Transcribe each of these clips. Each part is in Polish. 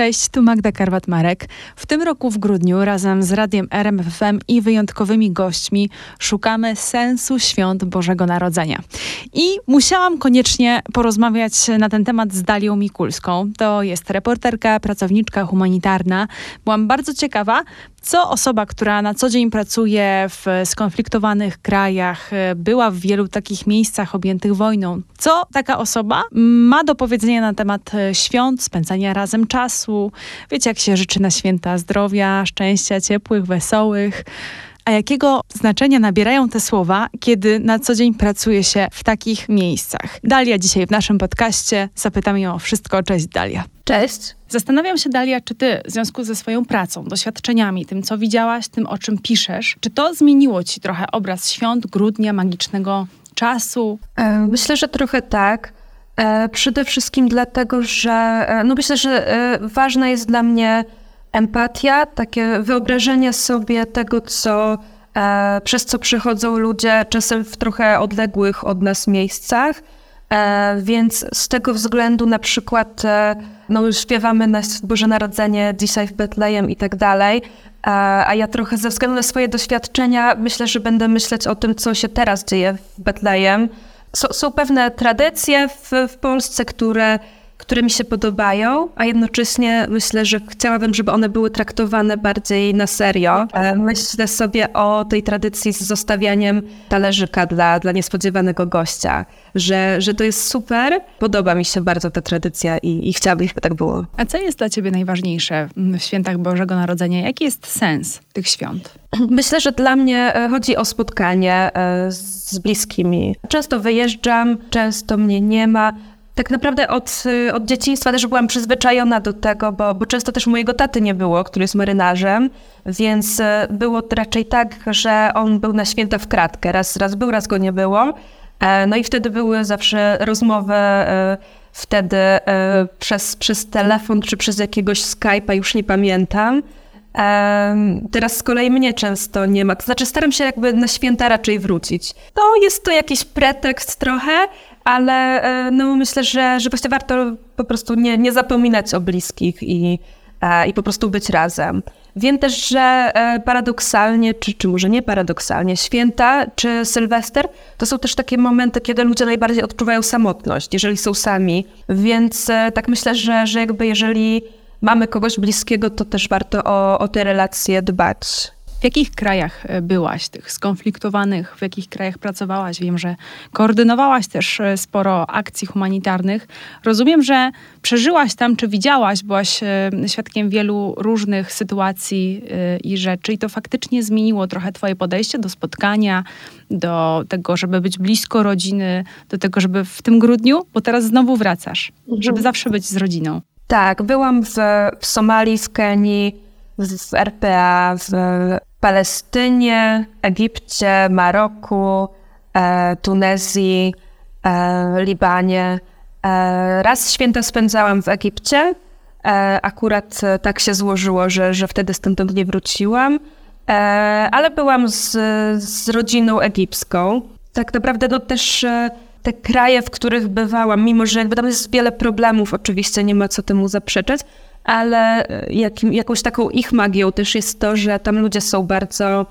Cześć, tu Magda Karwat-Marek. W tym roku w grudniu razem z Radiem RMFM i wyjątkowymi gośćmi szukamy sensu świąt Bożego Narodzenia. I musiałam koniecznie porozmawiać na ten temat z Dalią Mikulską. To jest reporterka, pracowniczka humanitarna. Byłam bardzo ciekawa, co osoba, która na co dzień pracuje w skonfliktowanych krajach, była w wielu takich miejscach objętych wojną, co taka osoba ma do powiedzenia na temat świąt, spędzania razem czasu. Wiecie, jak się życzy na święta zdrowia, szczęścia, ciepłych, wesołych. A jakiego znaczenia nabierają te słowa, kiedy na co dzień pracuje się w takich miejscach? Dalia dzisiaj w naszym podcaście. Zapytam ją o wszystko. Cześć, Dalia. Cześć. Zastanawiam się, Dalia, czy ty w związku ze swoją pracą, doświadczeniami, tym, co widziałaś, tym, o czym piszesz, czy to zmieniło ci trochę obraz świąt, grudnia, magicznego czasu? Myślę, że trochę tak. E, przede wszystkim dlatego, że e, no myślę, że ważna jest dla mnie empatia, takie wyobrażenie sobie tego, co, e, przez co przychodzą ludzie czasem w trochę odległych od nas miejscach. E, więc z tego względu na przykład e, no, śpiewamy na Boże Narodzenie dzisiaj w Betlejem i tak dalej, a ja trochę ze względu na swoje doświadczenia myślę, że będę myśleć o tym, co się teraz dzieje w Betlejem. Są pewne tradycje w, w Polsce, które które mi się podobają, a jednocześnie myślę, że chciałabym, żeby one były traktowane bardziej na serio. E, myślę sobie o tej tradycji z zostawianiem talerzyka dla, dla niespodziewanego gościa, że, że to jest super. Podoba mi się bardzo ta tradycja i, i chciałabym, żeby tak było. A co jest dla ciebie najważniejsze w świętach Bożego Narodzenia? Jaki jest sens tych świąt? Myślę, że dla mnie e, chodzi o spotkanie e, z bliskimi. Często wyjeżdżam, często mnie nie ma tak naprawdę od, y, od dzieciństwa też byłam przyzwyczajona do tego, bo, bo często też mojego taty nie było, który jest marynarzem, więc y, było raczej tak, że on był na święta w kratkę. Raz, raz był, raz go nie było. E, no i wtedy były zawsze rozmowy e, wtedy e, przez, przez telefon czy przez jakiegoś Skype'a, już nie pamiętam. Teraz z kolei mnie często nie ma. To znaczy, staram się jakby na święta raczej wrócić. No, jest to jakiś pretekst trochę, ale e, no, myślę, że, że właśnie warto po prostu nie, nie zapominać o bliskich i, e, i po prostu być razem. Wiem też, że e, paradoksalnie, czy, czy może nie paradoksalnie, święta czy Sylwester to są też takie momenty, kiedy ludzie najbardziej odczuwają samotność, jeżeli są sami. Więc tak myślę, że, że jakby jeżeli mamy kogoś bliskiego, to też warto o, o te relacje dbać. W jakich krajach e, byłaś, tych skonfliktowanych, w jakich krajach pracowałaś? Wiem, że koordynowałaś też e, sporo akcji humanitarnych. Rozumiem, że przeżyłaś tam, czy widziałaś, byłaś e, świadkiem wielu różnych sytuacji i rzeczy, i to faktycznie zmieniło trochę Twoje podejście do spotkania, do tego, żeby być blisko rodziny, do tego, żeby w tym grudniu, bo teraz znowu wracasz, żeby mhm. zawsze być z rodziną. Tak, byłam w, w Somalii, w Kenii, w RPA, w Palestynie, Egipcie, Maroku, e, Tunezji, e, Libanie. E, raz święta spędzałam w Egipcie. E, akurat tak się złożyło, że, że wtedy stamtąd nie wróciłam, e, ale byłam z, z rodziną egipską. Tak naprawdę no też e, te kraje, w których bywałam, mimo że jakby tam jest wiele problemów, oczywiście nie ma co temu zaprzeczać, ale e, jakim, jakąś taką ich magią też jest to, że tam ludzie są bardzo.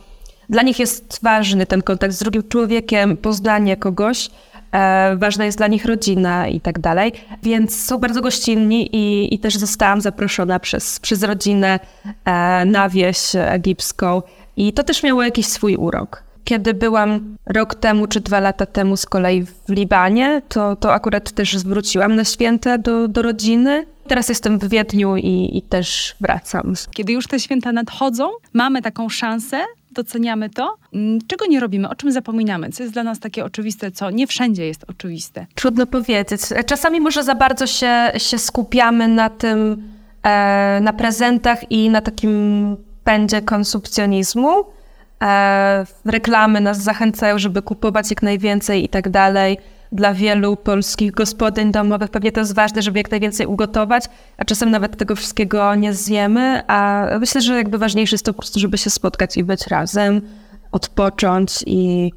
Dla nich jest ważny ten kontakt z drugim człowiekiem, poznanie kogoś. E, ważna jest dla nich rodzina i tak dalej, więc są bardzo gościnni i, i też zostałam zaproszona przez, przez rodzinę e, na wieś egipską i to też miało jakiś swój urok. Kiedy byłam rok temu czy dwa lata temu z kolei w Libanie, to, to akurat też zwróciłam na święta do, do rodziny Teraz jestem w Wiedniu i, i też wracam. Kiedy już te święta nadchodzą, mamy taką szansę, doceniamy to. Mm, czego nie robimy? O czym zapominamy? Co jest dla nas takie oczywiste, co nie wszędzie jest oczywiste? Trudno powiedzieć. Czasami może za bardzo się, się skupiamy na tym, e, na prezentach i na takim pędzie konsumpcjonizmu. E, reklamy nas zachęcają, żeby kupować jak najwięcej i tak dalej dla wielu polskich gospodyń domowych pewnie to jest ważne, żeby jak najwięcej ugotować, a czasem nawet tego wszystkiego nie zjemy, a myślę, że jakby ważniejsze jest to po prostu, żeby się spotkać i być razem, odpocząć i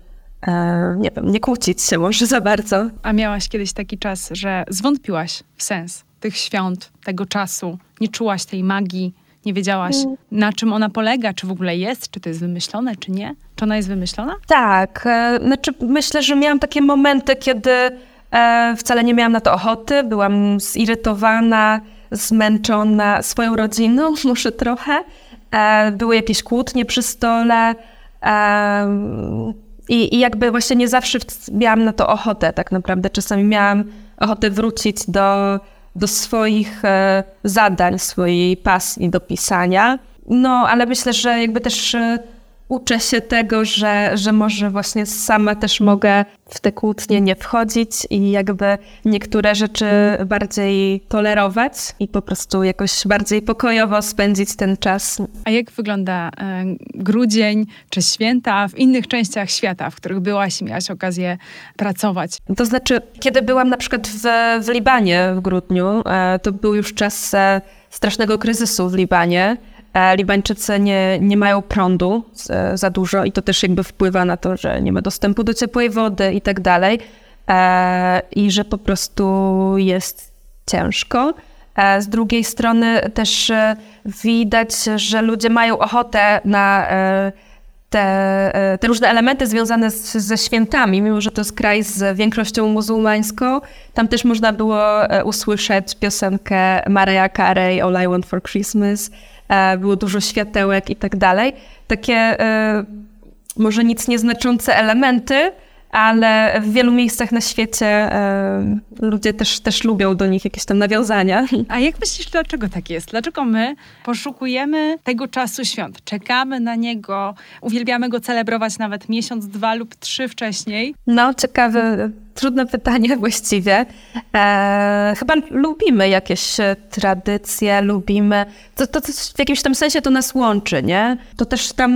e, nie wiem, nie kłócić się może za bardzo. A miałaś kiedyś taki czas, że zwątpiłaś w sens tych świąt, tego czasu? Nie czułaś tej magii? Nie wiedziałaś, mm. na czym ona polega, czy w ogóle jest, czy to jest wymyślone, czy nie? Czy ona jest wymyślona? Tak. E, znaczy, myślę, że miałam takie momenty, kiedy e, wcale nie miałam na to ochoty. Byłam zirytowana, zmęczona swoją rodziną, może trochę. E, były jakieś kłótnie przy stole. I, I jakby właśnie nie zawsze miałam na to ochotę, tak naprawdę. Czasami miałam ochotę wrócić do, do swoich e, zadań, swojej pasji do pisania. No, ale myślę, że jakby też e, uczę się tego, że, że może właśnie sama też mogę w te kłótnie nie wchodzić i jakby niektóre rzeczy bardziej tolerować i po prostu jakoś bardziej pokojowo spędzić ten czas. A jak wygląda e, grudzień czy święta w innych częściach świata, w których byłaś i miałaś okazję pracować? To znaczy, kiedy byłam na przykład w, w Libanie w grudniu, e, to był już czas e, strasznego kryzysu w Libanie. E, Libańczycy nie, nie mają prądu za dużo i to też jakby wpływa na to, że nie ma dostępu do ciepłej wody i tak dalej. E, I że po prostu jest ciężko. E, z drugiej strony też widać, że ludzie mają ochotę na te, te różne elementy związane z, ze świętami, mimo że to jest kraj z większością muzułmańską. Tam też można było usłyszeć piosenkę Mariah Carey All I Want for Christmas E, było dużo światełek i tak dalej. Takie e, może nic nieznaczące elementy, ale w wielu miejscach na świecie e, ludzie też, też lubią do nich jakieś tam nawiązania. A jak myślisz, dlaczego tak jest? Dlaczego my poszukujemy tego czasu świąt? Czekamy na niego, uwielbiamy go celebrować nawet miesiąc, dwa lub trzy wcześniej? No, ciekawe, trudne pytanie właściwie. E, chyba lubimy jakieś tradycje, lubimy. To, to, to w jakimś tam sensie to nas łączy, nie? To też tam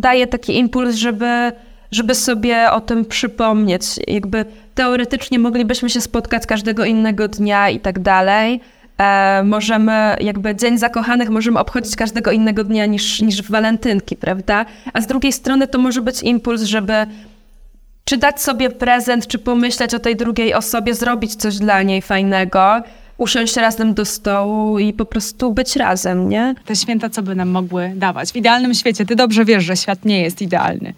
daje taki impuls, żeby żeby sobie o tym przypomnieć. Jakby teoretycznie moglibyśmy się spotkać każdego innego dnia i tak dalej. E, możemy, jakby Dzień Zakochanych możemy obchodzić każdego innego dnia niż, niż walentynki, prawda? A z drugiej strony to może być impuls, żeby czy dać sobie prezent, czy pomyśleć o tej drugiej osobie, zrobić coś dla niej fajnego, usiąść razem do stołu i po prostu być razem, nie? Te święta co by nam mogły dawać? W idealnym świecie, ty dobrze wiesz, że świat nie jest idealny.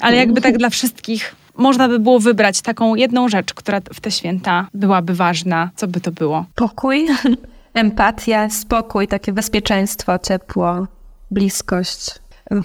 Ale jakby tak dla wszystkich można by było wybrać taką jedną rzecz, która w te święta byłaby ważna, co by to było? Pokój, empatia, spokój, takie bezpieczeństwo, ciepło, bliskość.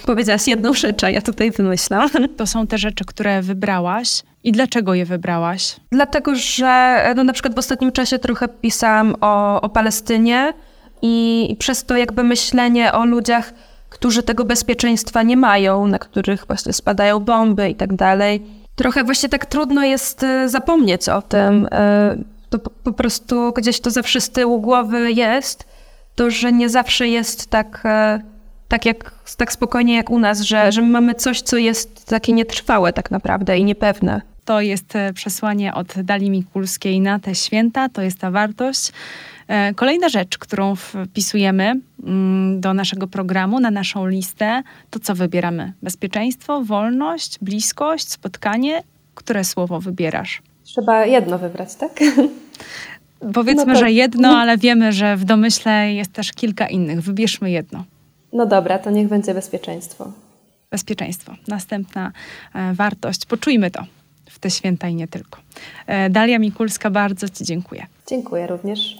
Powiedziałaś jedną rzecz, a ja tutaj wymyślam. To są te rzeczy, które wybrałaś. I dlaczego je wybrałaś? Dlatego, że no, na przykład w ostatnim czasie trochę pisałam o, o Palestynie i przez to jakby myślenie o ludziach, którzy tego bezpieczeństwa nie mają, na których właśnie spadają bomby i tak dalej. Trochę właśnie tak trudno jest e, zapomnieć o tym. E, to po prostu gdzieś to zawsze z tyłu głowy jest, to że nie zawsze jest tak, e, tak, jak, tak spokojnie jak u nas, że, że my mamy coś, co jest takie nietrwałe tak naprawdę i niepewne. To jest przesłanie od Dali Mikulskiej na te święta, to jest ta wartość. E, kolejna rzecz, którą wpisujemy mm, do naszego programu, na naszą listę, to co wybieramy? Bezpieczeństwo, wolność, bliskość, spotkanie? Które słowo wybierasz? Trzeba jedno wybrać, tak? Powiedzmy, no to... że jedno, ale wiemy, że w domyśle jest też kilka innych. Wybierzmy jedno. No dobra, to niech będzie bezpieczeństwo. Bezpieczeństwo. Następna e, wartość. Poczujmy to w te święta i nie tylko. E, Dalia Mikulska, bardzo Ci dziękuję. Dziękuję również.